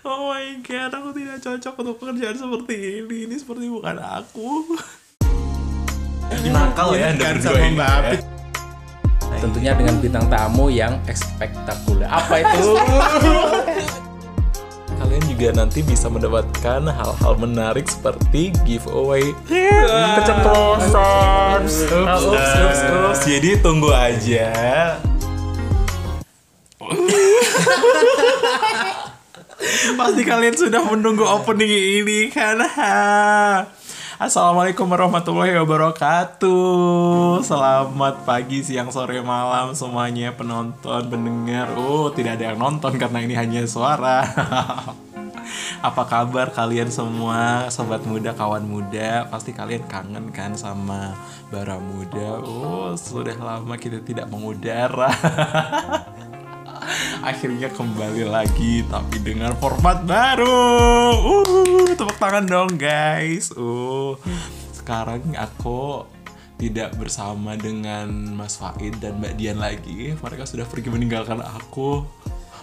Oh my god, aku tidak cocok untuk pekerjaan seperti ini. Ini seperti bukan aku. Nakal ya Kan sama ini. Mbak ya. Apit. Tentunya dengan bintang tamu yang ekspektakuler. Apa itu? Kalian juga nanti bisa mendapatkan hal-hal menarik seperti giveaway. Keceplosan. Ups, ups, ups. Jadi tunggu aja. Pasti kalian sudah menunggu opening ini kan? Ha. Assalamualaikum warahmatullahi wabarakatuh. Selamat pagi, siang, sore, malam semuanya penonton, pendengar. Oh, tidak ada yang nonton karena ini hanya suara. Apa kabar kalian semua, sobat muda, kawan muda? Pasti kalian kangen kan sama bara muda. Oh, sudah lama kita tidak mengudara. Akhirnya kembali lagi tapi dengan format baru. Uh, tepuk tangan dong guys. Uh, sekarang aku tidak bersama dengan Mas Faid dan Mbak Dian lagi. Mereka sudah pergi meninggalkan aku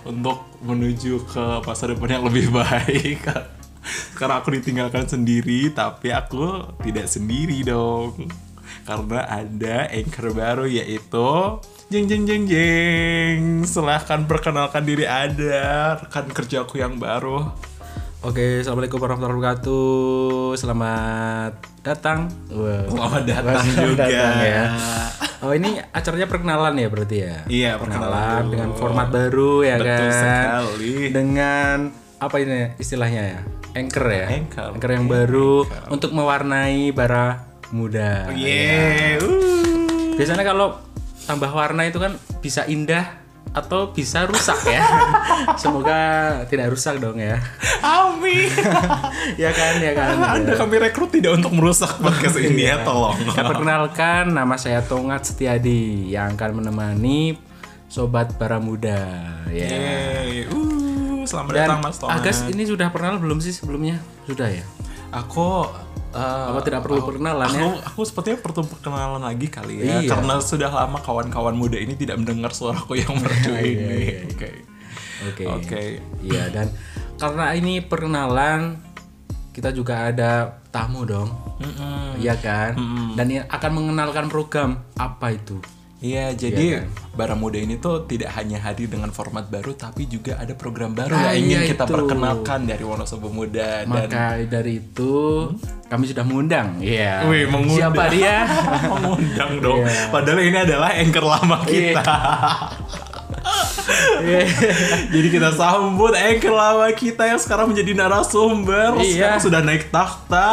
untuk menuju ke masa depan yang lebih baik. Sekarang aku ditinggalkan sendiri, tapi aku tidak sendiri dong. Karena ada anchor baru yaitu Jeng jeng jeng jeng Silahkan perkenalkan diri Anda Rekan kerjaku yang baru Oke, assalamualaikum warahmatullahi wabarakatuh. Selamat datang. Wah. Selamat datang Selamat juga datang ya. Oh ini acaranya perkenalan ya berarti ya? Iya, perkenalan dulu. dengan format baru ya Betul kan? sekali. Dengan apa ini istilahnya ya? Anchor ya? Anchor. yang baru untuk mewarnai bara muda. Yeah uh. Biasanya kalau tambah warna itu kan bisa indah atau bisa rusak ya. Semoga tidak rusak dong ya. Amin ya kan, ya kan. Anda kami rekrut tidak untuk merusak podcast ini ya Tolong Saya perkenalkan nama saya Tongat Setiadi yang akan menemani sobat bara muda ya. Yeay uh, Selamat Dan datang Mas Thomas Agas ini sudah pernah belum sih sebelumnya? Sudah ya. Aku uh, Apa tidak perlu perkenalan ya? aku, aku sepertinya perlu perkenalan lagi kali ya Iya. Karena sudah lama kawan-kawan muda ini tidak mendengar suaraku yang merdu ini Oke Oke. Oke Iya dan karena ini perkenalan kita juga ada tamu dong. Mm-mm. Iya kan? Dan ini akan mengenalkan program apa itu? Iya, jadi Bara Muda ini tuh tidak hanya hadir dengan format baru, tapi juga ada program baru Ah, yang ingin iya kita itu. perkenalkan dari Wonosobo Muda dan Maka dari itu kami sudah mengundang. Iya. Wih, mengundang. Siapa dia? mengundang dong. Iya. Padahal ini adalah anchor lama kita. Iya. Jadi kita sambut anchor lama kita yang sekarang menjadi narasumber, Iya. sekarang sudah naik takhta.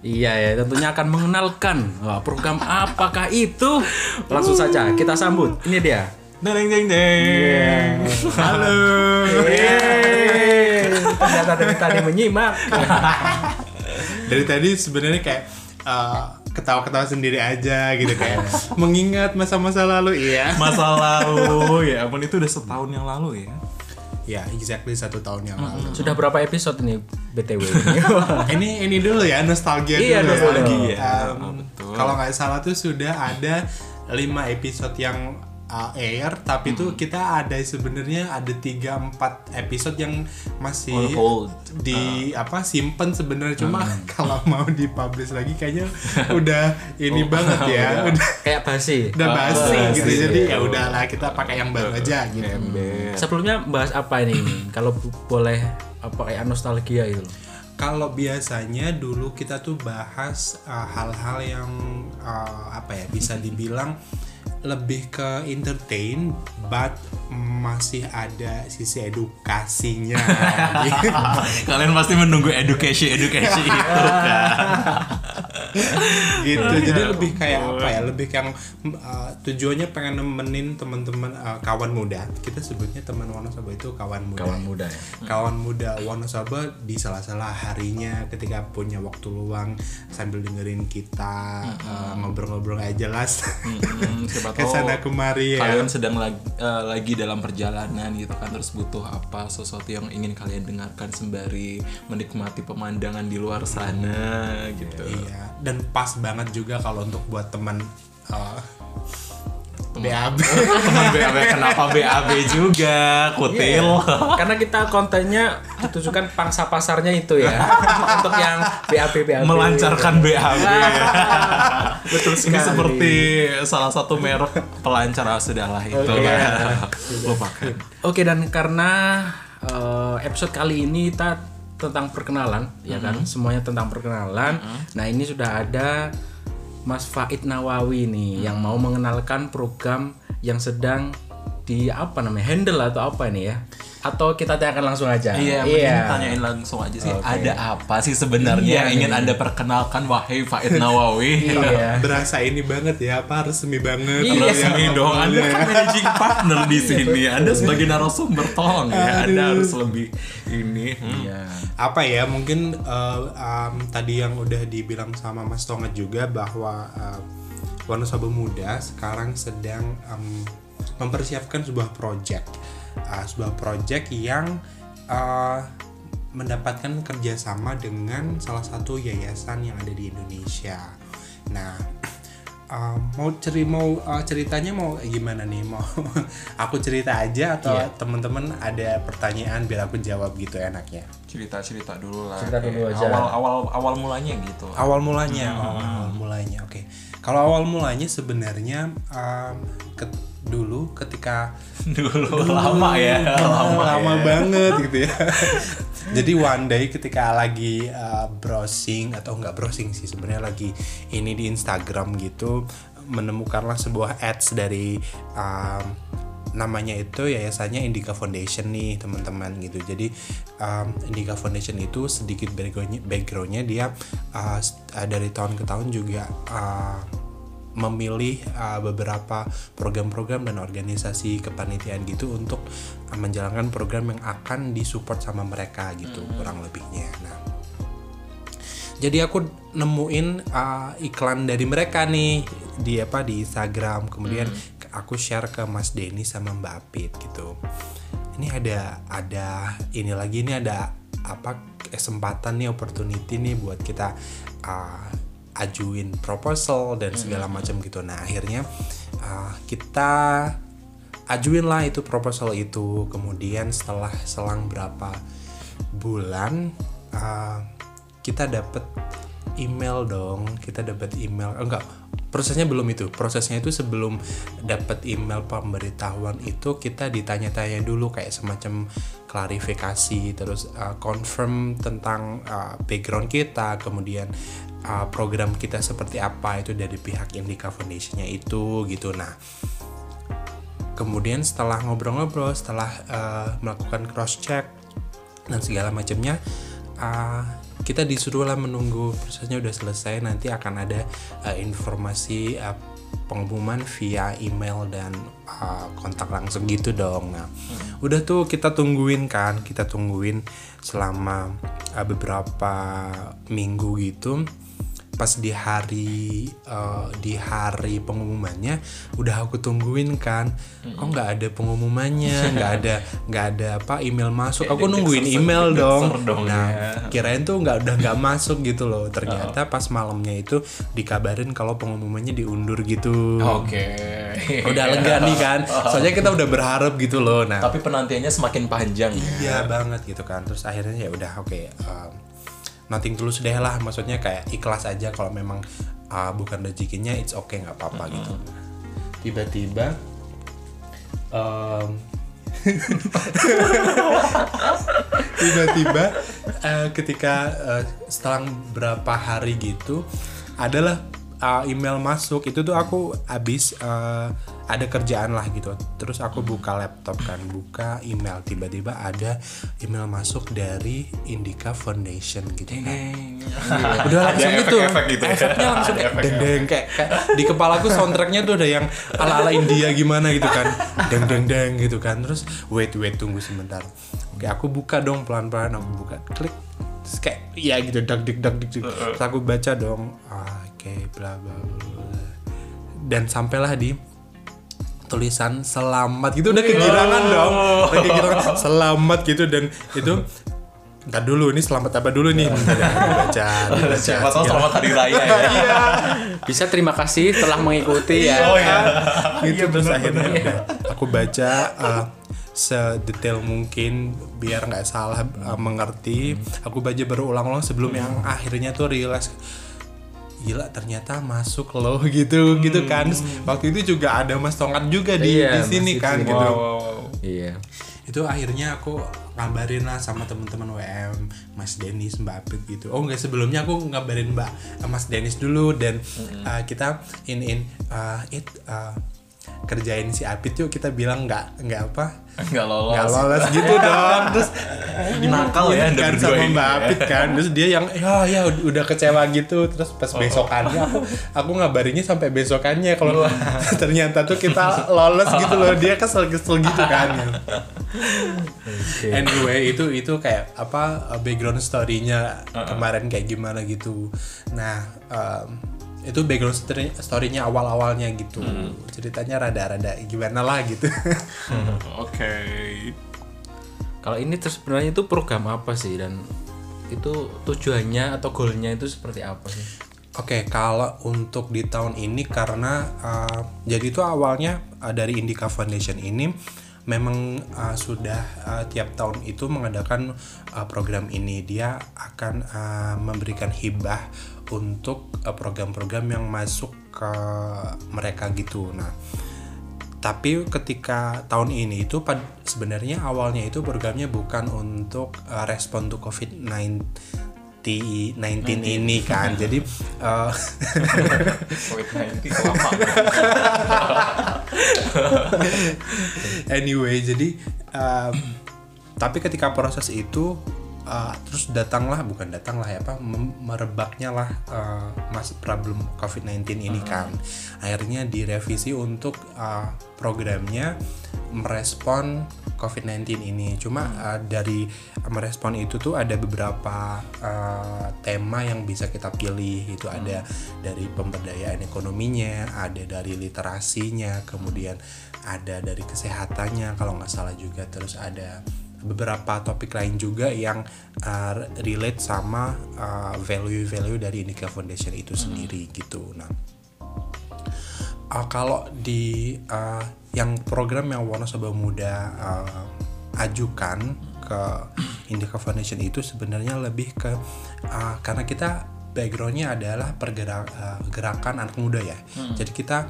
Iya ya, tentunya akan mengenalkan wah, program apakah itu. Langsung saja kita sambut. Ini dia. Deng deng deng deng. Halo. Yeay. Ternyata dari tadi menyimak. Dari tadi sebenarnya kayak eh, ketawa-ketawa sendiri aja gitu kayak mengingat masa-masa lalu iya. Masa lalu ya, ampun itu udah setahun yang lalu ya. Ya, exactly satu tahun yang lalu. Sudah berapa episode ini BTW? ini ini dulu ya nostalgia Iya, dulu nostalgia. ya. Oh, Um, betul. Kalau nggak salah tuh sudah ada 5 episode yang uh, air, tapi tuh kita ada sebenarnya ada 3 4 episode yang masih On hold. di apa simpen sebenarnya cuma kalau mau dipublish lagi kayaknya udah ini banget ya. Udah Kayak basi. udah basi basi, gitu. iya. Jadi ya udahlah kita pakai yang baru aja gitu. Ember. Sebelumnya bahas apa ini? Kalau boleh apa kayak nostalgia itu? Kalau biasanya dulu kita tuh bahas uh, hal-hal yang uh, apa ya bisa dibilang lebih ke entertain, but masih ada sisi edukasinya. Kalian pasti menunggu edukasi edukasi itu kan. gitu. Jadi lebih kayak apa ya? Lebih yang uh, tujuannya pengen nemenin teman-teman uh, kawan muda. Kita sebutnya teman Wonosobo itu kawan muda. Kawan muda ya. kawan muda Wonosobo di salah-salah harinya ketika punya waktu luang sambil dengerin kita uh, ngobrol-ngobrol aja jelas Mm-mm, siapa tahu ke sana kemari ya. kalian sedang lagi, eh, lagi dalam perjalanan gitu kan terus butuh apa sesuatu yang ingin kalian dengarkan sembari menikmati pemandangan di luar sana gitu. Iya dan pas banget juga kalau untuk buat teman uh, BAB BAB kenapa BAB juga? Kutil. Karena kita kontennya ditujukan pangsa pasarnya itu ya. Untuk yang BAB BAB. melancarkan BAB Betul ini sekali. seperti salah satu merek pelancar ah, sudahlah itu lah lupakan. Oke dan karena eh, episode kali ini kita tentang perkenalan ya kan? Semuanya tentang perkenalan. Nah ini sudah ada Mas Faid Nawawi nih yang mau mengenalkan program yang sedang di apa namanya handle atau apa ini ya? Atau kita tanyakan langsung aja? Iya, mending tanyain langsung aja sih. Ada apa sih sebenarnya Iya, yang ingin Anda perkenalkan wahai Faid Nawawi? Iya. berasa ini banget ya apa resmi banget Iya, Resmi yang dong, Anda awalnya. kan managing partner di sini. Anda sebagai narasumber tolong ya, Anda harus lebih ini. hmm. Iya. apa ya mungkin uh, um, tadi yang udah dibilang sama Mas Tonga juga bahwa uh, Wonosobo Muda sekarang sedang um, mempersiapkan sebuah project Uh, sebuah project yang uh, mendapatkan kerjasama dengan salah satu yayasan yang ada di Indonesia. Nah, uh, mau ceri mau uh, ceritanya mau gimana nih? Mau aku cerita aja atau Iya. teman-teman ada pertanyaan biar aku jawab gitu enaknya? Cerita-cerita dulu lah. Cerita dulu aja. Awal awal awal mulanya gitu. Awal mulanya, oh, awal mulanya, oke. Kalau awal mulanya sebenarnya um, ke- dulu ketika dulu lama ya, lama, lama ya. banget gitu ya. Jadi one day ketika lagi uh, browsing atau nggak browsing sih sebenarnya lagi ini di Instagram gitu menemukanlah sebuah ads dari um, namanya itu yayasannya Indica Foundation nih teman-teman gitu. Jadi um, Indica Foundation itu sedikit backgroundnya, backgroundnya dia uh, uh, dari tahun ke tahun juga uh, memilih uh, beberapa program-program dan organisasi kepanitiaan gitu untuk uh, menjalankan program yang akan disupport sama mereka gitu kurang lebihnya. Nah, jadi aku nemuin uh, iklan dari mereka nih di apa di Instagram, kemudian aku share ke Mas Denny sama Mbak Apit gitu. Ini ada ada ini lagi ini ada apa kesempatan nih opportunity nih buat kita uh, ajuin proposal dan segala macam gitu. Nah akhirnya uh, kita ajuin lah itu proposal itu. Kemudian setelah selang berapa bulan uh, kita dapat email dong. Kita dapat email oh, enggak prosesnya belum itu prosesnya itu sebelum dapat email pemberitahuan itu kita ditanya-tanya dulu kayak semacam klarifikasi terus uh, confirm tentang uh, background kita kemudian uh, program kita seperti apa itu dari pihak Indica Foundation-nya itu gitu. Nah kemudian setelah ngobrol-ngobrol setelah uh, melakukan cross check dan segala macamnya uh, kita disuruh lah menunggu prosesnya udah selesai. Nanti akan ada uh, informasi uh, pengumuman via email dan uh, kontak langsung gitu dong. Nah udah tuh kita tungguin kan kita tungguin selama uh, beberapa minggu gitu pas di hari eh, di hari pengumumannya udah aku tungguin kan. Kok nggak ada pengumumannya? Nggak ada nggak ada apa email masuk. Aku Kayak nungguin email dong, nah ya. kirain tuh nggak udah nggak masuk gitu loh. Ternyata pas malamnya itu dikabarin kalau pengumumannya diundur gitu. Oke. udah lega nih kan. Soalnya kita udah berharap gitu loh. Nah. Tapi penantiannya semakin panjang. Iya banget gitu kan. Terus akhirnya ya udah oke. um, nothing tulus deh lah. Maksudnya kayak ikhlas aja kalau memang uh, bukan rezekinya it's okay nggak apa-apa gitu. Tiba-tiba um, tiba-tiba uh, ketika uh, setelah berapa hari gitu adalah uh, email masuk itu tuh aku habis uh, ada kerjaan lah gitu. Terus aku buka laptop kan buka email. Tiba-tiba ada email masuk dari Indica Foundation gitu kan. Udah langsung Ada gitu. efek-efek gitu ya. efeknya langsung efek-efek. deng kayak, kayak di kepalaku soundtracknya tuh ada yang ala ala India gimana gitu kan. Deng deng deng gitu kan. Terus wait wait tunggu sebentar. Oke aku buka dong pelan pelan aku buka klik. Terus kayak iya gitu dak dik dak dik dik. terus aku baca dong ah, oke bla bla bla bla. dan sampailah di tulisan selamat gitu udah kegirangan dong udah kegirangan selamat gitu dan itu Ntar dulu ini selamat apa dulu nih? Baca, baca. Siapa tahu selamat hari raya ya. Bisa terima kasih telah mengikuti ya. Oh ya. gitu terus akhirnya udah aku baca uh, sedetail mungkin biar nggak salah uh, mengerti aku baca berulang-ulang sebelum yang akhirnya tuh realize gila ternyata masuk loh gitu gitu kan. Terus waktu itu juga ada mas Tongat juga di Iya, di sini kan sini. gitu. Iya. itu akhirnya aku ngabarin lah sama teman-teman WM Mas Denis Mbak Apit gitu. Oh enggak sebelumnya aku ngabarin Mbak eh, Mas Denis dulu. Dan uh, kita in in uh, it uh, kerjain si Apit yuk kita bilang nggak nggak apa? Enggak lolos. nggak lolos gitu dong. Terus Nakal ya Anda kan sama Mbak ya. Apit kan. Terus dia yang ya ya ud- udah kecewa gitu. Terus pas besokannya aku aku ngabarinnya sampai besokannya kalau ternyata tuh kita lolos gitu loh. Dia kesel kesel gitu kan. Anyway itu itu kayak apa uh, background story-nya kemarin kayak gimana gitu. Nah um, itu background story- story-nya awal-awalnya gitu ceritanya rada-rada gimana lah gitu Oke. Kalau ini terus sebenarnya itu program apa sih dan itu tujuannya atau goalnya itu seperti apa sih? Oke, kalau untuk di tahun ini karena uh, jadi itu awalnya uh, dari Indica Foundation ini memang uh, sudah uh, tiap tahun itu mengadakan uh, program ini dia akan uh, memberikan hibah untuk uh, program-program yang masuk ke mereka gitu. Nah, tapi ketika tahun ini itu sebenarnya awalnya itu programnya bukan untuk respon to COVID-19 19 ini kan. Jadi uh, COVID-19 lama. anyway, jadi um, tapi ketika proses itu uh, terus datanglah bukan datanglah ya apa merebaknya lah uh, mas problem COVID-19 ini kan. Akhirnya direvisi untuk uh, programnya merespon COVID-19 ini. Cuma uh, dari merespon itu tuh ada beberapa uh, tema yang bisa kita pilih. Itu ada dari pemberdayaan ekonominya, ada dari literasinya, kemudian ada dari kesehatannya kalau nggak salah juga. Terus ada beberapa topik lain juga yang uh, relate sama uh, value-value dari Indica Foundation itu sendiri gitu. Nah, uh, kalau di uh, yang program yang Wonosobo Muda uh, ajukan ke Indica Foundation itu sebenarnya lebih ke uh, karena kita backgroundnya adalah pergerak uh, gerakan anak muda ya. Jadi kita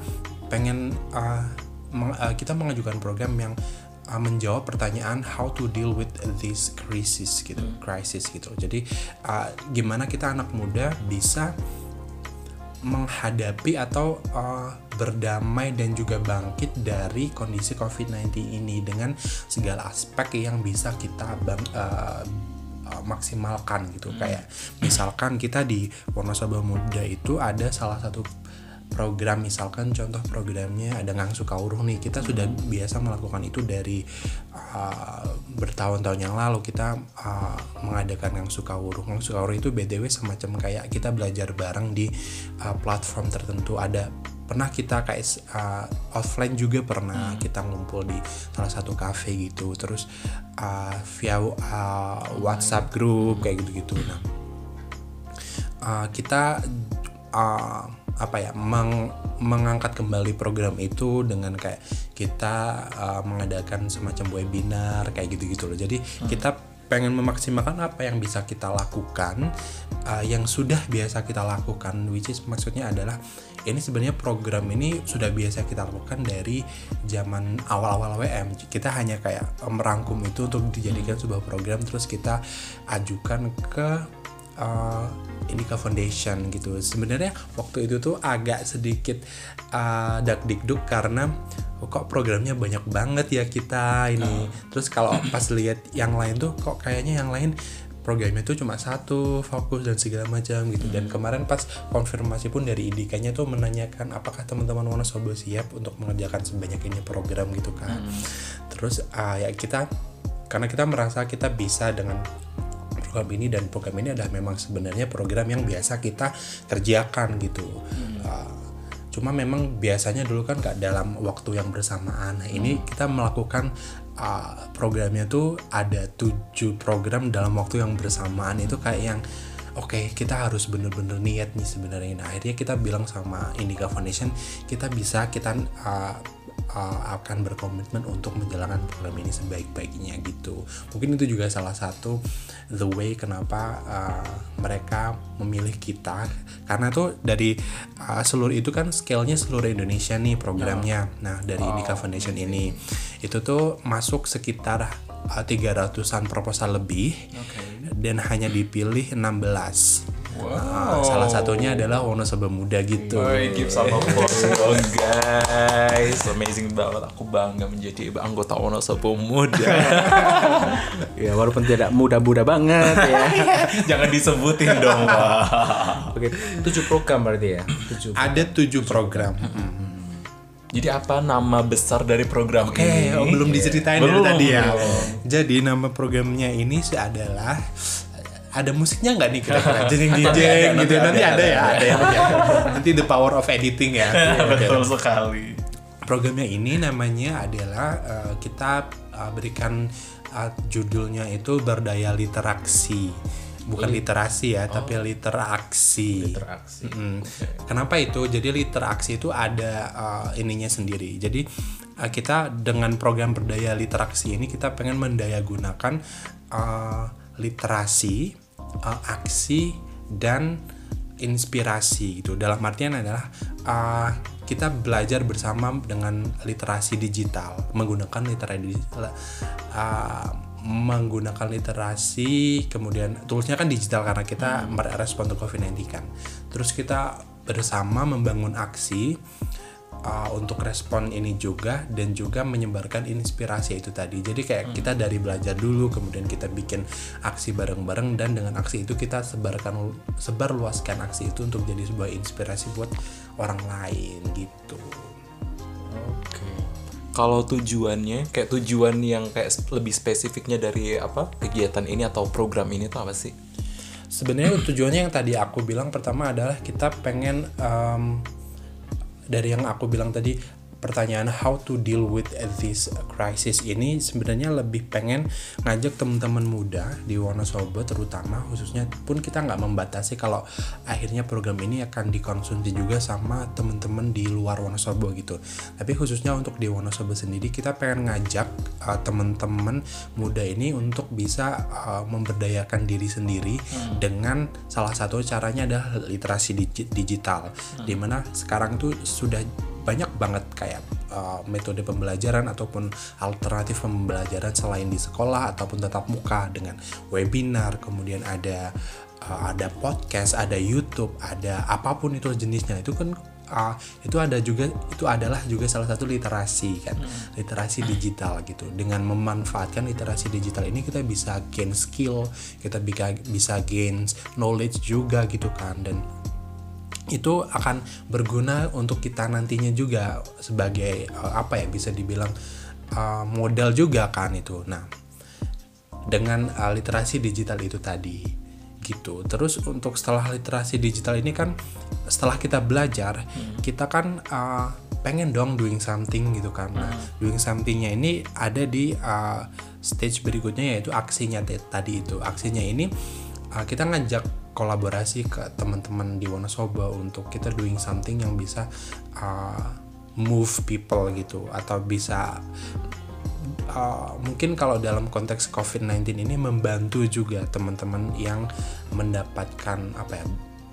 pengen uh, meng- uh, kita mengajukan program yang uh, menjawab pertanyaan how to deal with this crisis gitu crisis gitu. Jadi uh, gimana kita anak muda bisa menghadapi atau uh, berdamai dan juga bangkit dari kondisi COVID-19 ini dengan segala aspek yang bisa kita bang, uh, uh, maksimalkan gitu. Kayak misalkan kita di Wonosobo Muda itu ada salah satu program misalkan contoh programnya ada ngangsu kauruh nih kita sudah biasa melakukan itu dari uh, bertahun-tahun yang lalu kita uh, mengadakan ngangsu kauruh ngangsu kauruh itu btw semacam kayak kita belajar bareng di uh, platform tertentu. Ada pernah kita kayak uh, offline juga pernah kita ngumpul di salah satu cafe gitu. Terus uh, via uh, WhatsApp grup kayak gitu-gitu. Nah uh, kita uh, apa ya meng- mengangkat kembali program itu dengan kayak kita uh, mengadakan semacam webinar kayak gitu-gitu loh. Jadi kita pengen memaksimalkan apa yang bisa kita lakukan uh, yang sudah biasa kita lakukan which is maksudnya adalah ini sebenarnya program ini sudah biasa kita lakukan dari zaman awal-awal WM kita hanya kayak uh, merangkum itu untuk dijadikan sebuah program terus kita ajukan ke uh, Indica Foundation gitu. Sebenarnya waktu itu tuh agak sedikit uh, dak dikduk karena oh, kok programnya banyak banget ya kita ini. Terus kalau pas lihat yang lain tuh kok kayaknya yang lain programnya tuh cuma satu fokus dan segala macam gitu. Dan kemarin pas konfirmasi pun dari Indikanya tuh menanyakan apakah teman-teman Wonosobo siap untuk mengerjakan sebanyak ini program gitu kan. Terus uh, ya kita karena kita merasa kita bisa dengan program ini dan program ini adalah memang sebenarnya program yang biasa kita kerjakan gitu. Uh, cuma memang biasanya dulu kan nggak dalam waktu yang bersamaan. Nah ini kita melakukan uh, programnya tuh ada tujuh program dalam waktu yang bersamaan. Itu kayak yang oke kita harus bener-bener niat nih sebenarnya. Nah akhirnya kita bilang sama Indica Foundation kita bisa kita uh, uh, akan berkomitmen untuk menjalankan program ini sebaik-baiknya gitu. Mungkin itu juga salah satu the way kenapa uh, mereka memilih kita karena tuh dari uh, seluruh itu kan scale-nya seluruh Indonesia nih programnya. Nah, dari Indica Foundation ini itu tuh masuk sekitar uh, 300-an proposal lebih dan hanya dipilih 16. Nah, salah satunya adalah Wonosobo Muda gitu. Woi, give some applause dong guys. Amazing banget. Aku bangga menjadi anggota Wonosobo Muda. ya walaupun tidak muda-muda banget ya Jangan disebutin dong, Wak. oke tujuh program berarti ya tujuh Ada tujuh program. Jadi apa nama besar dari program Oke, ini? oh, belum diceritain Belum, dari tadi ya. belum. Jadi nama programnya ini sih adalah ada musiknya nggak nih kira-kira? Jeng jeng jeng gitu nanti ada ya ada ya. nanti the power of editing ya. Betul sekali. programnya ini namanya adalah eh, kita eh, berikan eh, judulnya itu berdaya literaksi. Bukan literasi ya tapi literaksi. Interaksi Mm. Kenapa itu? Jadi literaksi itu ada uh, ininya sendiri. Jadi uh, kita dengan program berdaya literaksi ini kita pengen mendaya gunakan uh, literasi, uh, aksi dan inspirasi gitu. Dalam artian adalah uh, kita belajar bersama dengan literasi digital. Menggunakan literasi uh, menggunakan literasi kemudian toolsnya kan digital karena kita merespon untuk COVID-19 kan. Terus kita bersama membangun aksi uh, untuk respon ini juga dan juga menyebarkan inspirasi itu tadi. Jadi kayak kita dari belajar dulu kemudian kita bikin aksi bareng-bareng dan dengan aksi itu kita sebarkan sebarluaskan aksi itu untuk jadi sebuah inspirasi buat orang lain gitu. Oke. Kalau tujuannya, kayak tujuan yang kayak lebih spesifiknya dari apa kegiatan ini atau program ini tuh apa sih? Sebenarnya tujuannya yang tadi aku bilang pertama adalah kita pengen em, dari yang aku bilang tadi pertanyaan how to deal with this crisis ini sebenarnya lebih pengen ngajak teman-teman muda di Wonosobo terutama khususnya pun kita nggak membatasi kalau akhirnya program ini akan dikonsumsi juga sama teman-teman di luar Wonosobo gitu. Tapi khususnya untuk di Wonosobo sendiri kita pengen ngajak uh, teman-teman muda ini untuk bisa uh, memberdayakan diri sendiri dengan salah satu caranya adalah literasi digi- digital. Di mana sekarang tuh sudah banyak banget kayak uh, metode pembelajaran ataupun alternatif pembelajaran selain di sekolah ataupun tatap muka dengan webinar kemudian ada uh, ada podcast ada YouTube ada apa pun itu jenisnya. Itu kan uh, itu ada juga itu adalah juga salah satu literasi kan literasi digital gitu. Dengan memanfaatkan literasi digital ini kita bisa gain skill kita bisa bisa gain knowledge juga gitu kan. Dan itu akan berguna untuk kita nantinya juga sebagai eh, apa ya bisa dibilang eh, modal juga kan itu. Nah, dengan eh, literasi digital itu tadi gitu. Terus untuk setelah literasi digital ini kan setelah kita belajar, kita kan eh, pengen dong doing something gitu kan. Nah, doing somethingnya ini ada di eh, stage berikutnya yaitu aksinya tadi itu. Aksinya ini uh, kita ngajak kolaborasi ke teman-teman di Wonosobo untuk kita doing something yang bisa uh, move people gitu atau bisa uh, mungkin kalau dalam konteks COVID-19 ini membantu juga teman-teman yang mendapatkan apa ya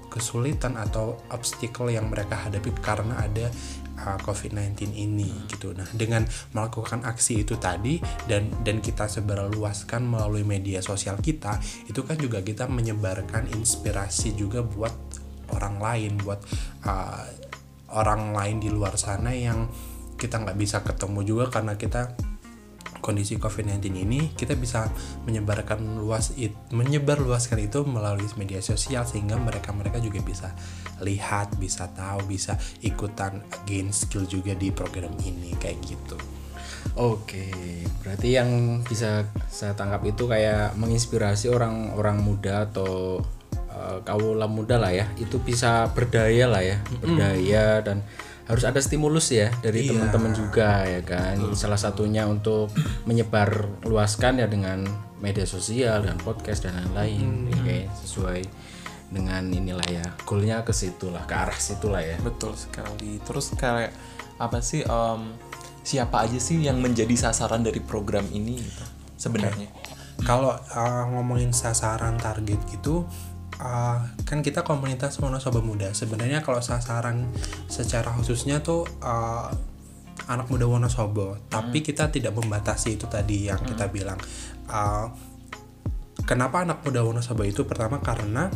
kesulitan atau obstacle yang mereka hadapi karena ada uh, COVID-19 ini gitu. Nah, dengan melakukan aksi itu tadi dan dan kita sebarluaskan melalui media sosial kita, itu kan juga kita menyebarkan inspirasi juga buat orang lain, buat uh, orang lain di luar sana yang kita nggak bisa ketemu juga karena kita kondisi COVID-19 ini kita bisa menyebarkan luas it, menyebar luaskan itu melalui media sosial sehingga mereka-mereka juga bisa lihat, bisa tahu, bisa ikutan gain skill juga di program ini kayak gitu. Oke, berarti yang bisa saya tangkap itu kayak menginspirasi orang-orang muda atau uh, kaula muda lah ya, itu bisa berdaya lah ya, berdaya dan harus ada stimulus ya dari Iya. teman-teman juga ya kan. Salah satunya untuk menyebar luaskan ya dengan media sosial dan podcast dan lain-lain. Oke, sesuai dengan inilah ya. Goalnya ke situ lah, ke arah situ lah ya. Betul sekali. Terus kayak apa sih em, siapa aja sih yang menjadi sasaran dari program ini gitu sebenarnya? Kalau uh, ngomongin sasaran target gitu, uh, kan kita komunitas Wonosobo Muda. Sebenarnya kalau sasaran secara khususnya tuh uh, anak muda Wonosobo, tapi kita tidak membatasi itu tadi yang kita bilang. Uh, kenapa anak muda Wonosobo itu? Pertama karena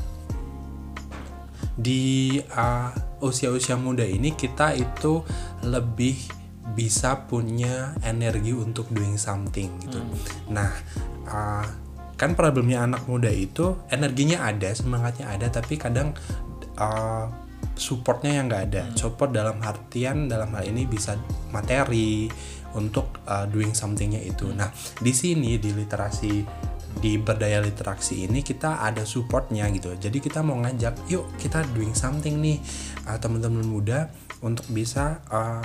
di uh, usia-usia muda ini kita itu lebih bisa punya energi untuk doing something gitu. Nah, uh, kan problemnya anak muda itu energinya ada, semangatnya ada, tapi kadang uh, supportnya yang nggak ada. Support dalam artian dalam hal ini bisa materi untuk uh, doing somethingnya itu. Nah, di sini di literasi di berdaya literasi ini kita ada supportnya gitu jadi kita mau ngajak yuk kita doing something nih uh, teman-teman muda untuk bisa uh,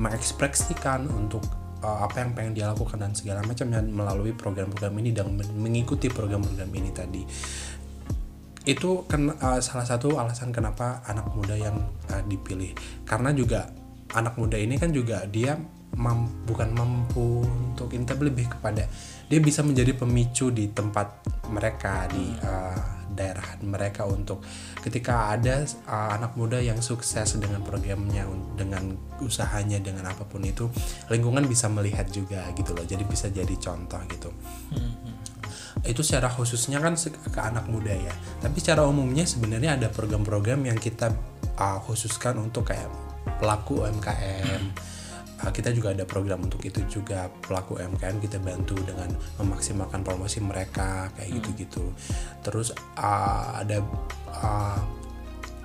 mengekspresikan untuk uh, apa yang pengen dia lakukan dan segala macam melalui program-program ini dan men- mengikuti program-program ini tadi. Itu kan uh, salah satu alasan kenapa anak muda yang uh, dipilih. Karena juga anak muda ini kan juga dia mam- bukan mampu untuk tapi lebih kepada dia bisa menjadi pemicu di tempat mereka di uh, daerah mereka untuk ketika ada uh, anak muda yang sukses dengan programnya dengan usahanya dengan apa pun itu lingkungan bisa melihat juga gitu loh. Jadi bisa jadi contoh gitu. Itu secara khususnya kan ke anak muda ya. Tapi secara umumnya sebenarnya ada program-program yang kita uh, khususkan untuk kayak pelaku UMKM kita juga ada program untuk itu juga pelaku UMKM kita bantu dengan memaksimalkan promosi mereka kayak gitu-gitu. Terus uh, ada uh,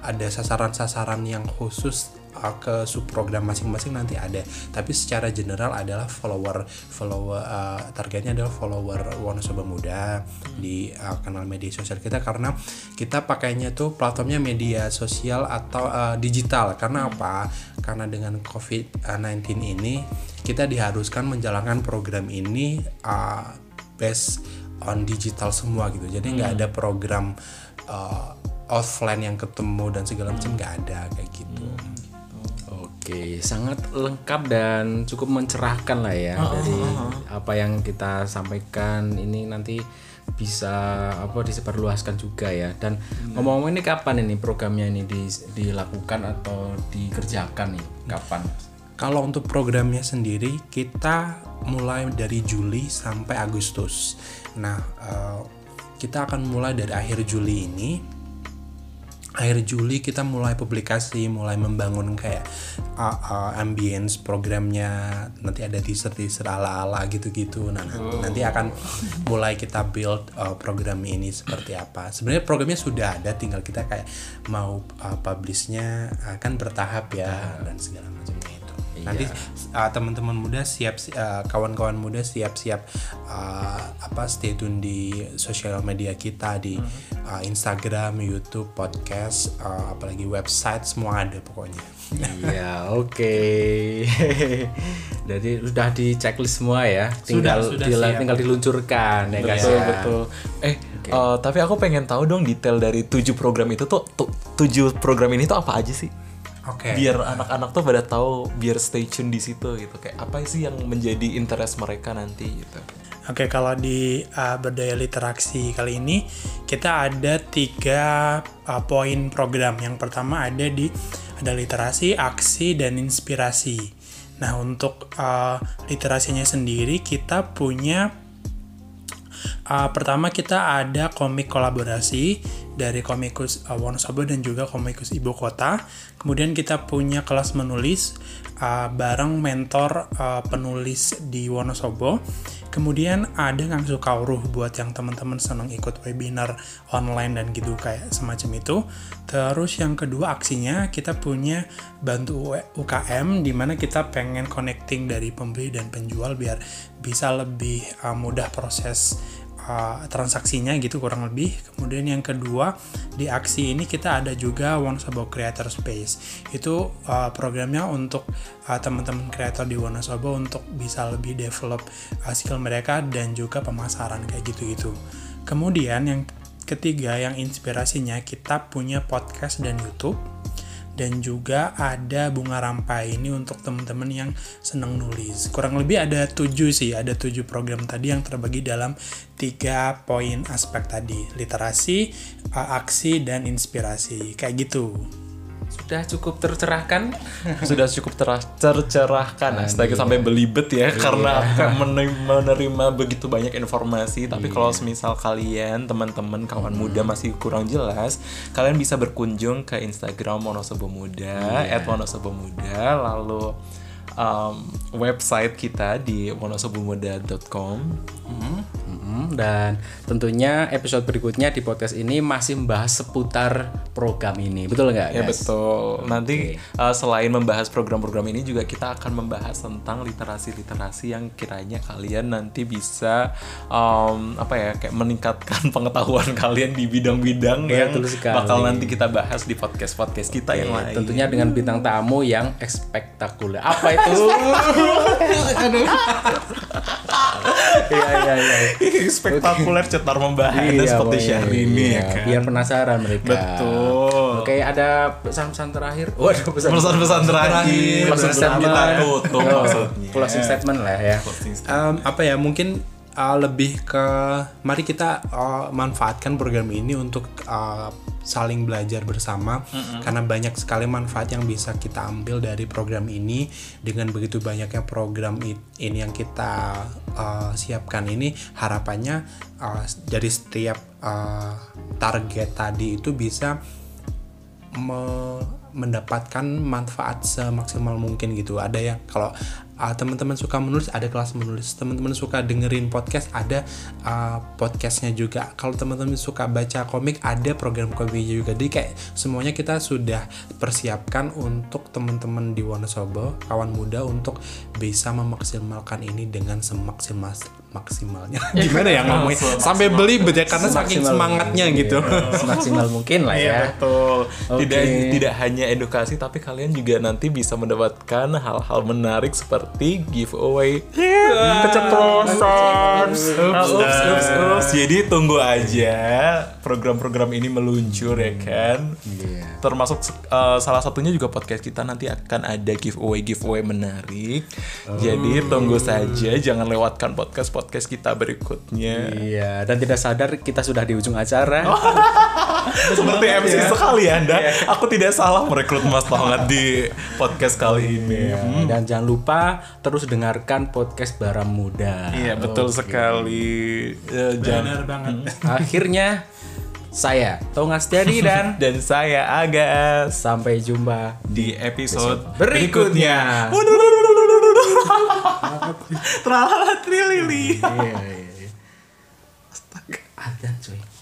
ada sasaran-sasaran yang khusus ke subprogram masing-masing nanti ada. Tapi secara general adalah follower follower uh, targetnya adalah follower Wonosobo Muda di uh, kanal media sosial kita. Karena kita pakainya tuh platformnya media sosial atau uh, digital. Karena apa? Karena dengan COVID-19 ini kita diharuskan menjalankan program ini uh, based on digital semua gitu. Jadi nggak ada program uh, offline yang ketemu dan segala macam nggak ada kayak gitu Oke, sangat lengkap dan cukup mencerahkan lah ya dari apa yang kita sampaikan ini nanti bisa apa disebarluaskan juga ya. Dan ngomong-ngomong ini kapan ini programnya ini di- dilakukan atau dikerjakan nih? Kapan? Kalau untuk programnya sendiri kita mulai dari Juli sampai Agustus. Nah, eh, kita akan mulai dari akhir Juli ini. Akhir Juli kita mulai publikasi, mulai membangun kayak uh, uh, ambience programnya. Nanti ada teaser-teaser ala-ala gitu-gitu. Nah, nan- nanti akan mulai kita build uh, program ini seperti apa. Sebenarnya programnya sudah ada, tinggal kita kayak mau uh, publishnya akan bertahap ya dan segala macamnya Nanti uh, teman-teman muda siap uh, kawan-kawan muda siap-siap uh, apa stay tune di sosial media kita di uh, Instagram, YouTube, podcast, uh, apalagi website semua ada pokoknya. Iya, oke. Jadi sudah di checklist semua ya. Tinggal sudah dila- siap. tinggal diluncurkan ya guys Betul ya. betul. Eh, eh, tapi aku pengen tahu dong detail dari tujuh program itu tuh, tu- tujuh program ini tuh apa aja sih? Oke. Biar anak-anak tuh pada tahu, biar stay tune di situ gitu. Kayak apa sih yang menjadi interest mereka nanti gitu. Oke, kalau di uh, berdaya literasi kali ini kita ada tiga uh, poin program. Yang pertama ada di ada literasi, aksi, dan inspirasi. Nah, untuk uh, literasinya sendiri kita punya uh, pertama kita ada komik kolaborasi dari komikus uh, Wonosobo dan juga komikus ibu kota. Kemudian kita punya kelas menulis uh, bareng mentor uh, penulis di Wonosobo. Kemudian ada ngangsu kauruh buat yang teman-teman senang ikut webinar online dan gitu kayak semacam itu. Terus yang kedua aksinya kita punya bantu UKM di mana kita pengen connecting dari pembeli dan penjual biar bisa lebih uh, mudah proses uh, transaksinya gitu kurang lebih. Kemudian yang kedua di aksi ini kita ada juga Wonosobo Creator Space. Itu uh, programnya untuk uh, teman-teman kreator di Wonosobo untuk bisa lebih develop uh, skill mereka dan juga pemasaran kayak gitu-gitu. Kemudian yang ketiga yang inspirasinya kita punya podcast dan YouTube dan juga ada bunga rampai ini untuk teman-teman yang senang nulis. Kurang lebih ada tujuh sih, ada tujuh program tadi yang terbagi dalam tiga poin aspek tadi, literasi, aksi, dan inspirasi. Kayak gitu. Sudah cukup tercerahkan? sudah cukup terah, tercerahkan. Astaga sampai belibet ya karena akan menerima, menerima begitu banyak informasi. Tapi kalau semisal kalian teman-teman kawan muda masih kurang jelas kalian bisa berkunjung ke Instagram Wonosobo Muda @wonosobo muda lalu um, website kita di wonosobomuda.com Dan tentunya episode berikutnya di podcast ini masih membahas seputar program ini. Betul nggak, Ya guys? betul. Nanti uh, selain membahas program-program ini juga kita akan membahas tentang literasi-literasi yang kiranya kalian nanti bisa um, apa ya kayak meningkatkan pengetahuan kalian di bidang-bidang yang sekali. bakal nanti kita bahas di podcast-podcast kita yang Oke, lain. tentunya dengan bintang tamu yang spektakuler. Apa itu? Iya iya iya. spektakuler cetar membahana Iya, seperti. Syahrini Iya, ya kan. Biar penasaran mereka. Betul. Oke, ada pesan-pesan terakhir. Waduh, pesan Pesan-pesan terakhir sebelum kita statement. tutup Oh, maksudnya. Closing statement lah ya. Em, apa ya mungkin uh, lebih ke mari kita uh, manfaatkan program ini untuk uh, saling belajar bersama karena banyak sekali manfaat yang bisa kita ambil dari program ini. Dengan begitu banyaknya program ini yang kita uh, siapkan ini harapannya uh, dari setiap uh, target tadi itu bisa me- mendapatkan manfaat semaksimal mungkin gitu. Ada yang kalau uh, teman-teman suka menulis ada kelas menulis. Teman-teman suka dengerin podcast ada uh, podcastnya juga. Kalau teman-teman suka baca komik ada program komiknya juga. Jadi kayak semuanya kita sudah persiapkan untuk teman-teman di Wonosobo kawan muda untuk bisa memaksimalkan ini dengan semaksimal maksimalnya gimana ya ngomongnya sampai beli ya karena saking semangatnya mungkin, gitu iya. Semaksimal mungkin lah Iya ya. betul. Tidak Oke. tidak hanya edukasi tapi kalian juga nanti bisa mendapatkan hal-hal menarik seperti giveaway. Keceplosan. Ups, ups, ups, ups. Jadi tunggu aja program-program ini meluncur ya kan. Iya. Termasuk uh, salah satunya juga podcast kita nanti akan ada giveaway giveaway menarik. Jadi tunggu saja jangan lewatkan podcast podcast kita berikutnya. Iya, dan tidak sadar kita sudah di ujung acara. Seperti MC sekali Anda. Aku tidak salah merekrut Mas Tongat di podcast kali ini. Iya, Dan jangan lupa terus dengarkan podcast Baram Muda. Iya betul sekali. Ya, jangan- benar banget Akhirnya saya Tongas Jadi dan Dan saya Agas sampai jumpa di episode berikutnya. berikutnya. Terlalu trilili. Iya, iya. iya. Astaga, ada cuy.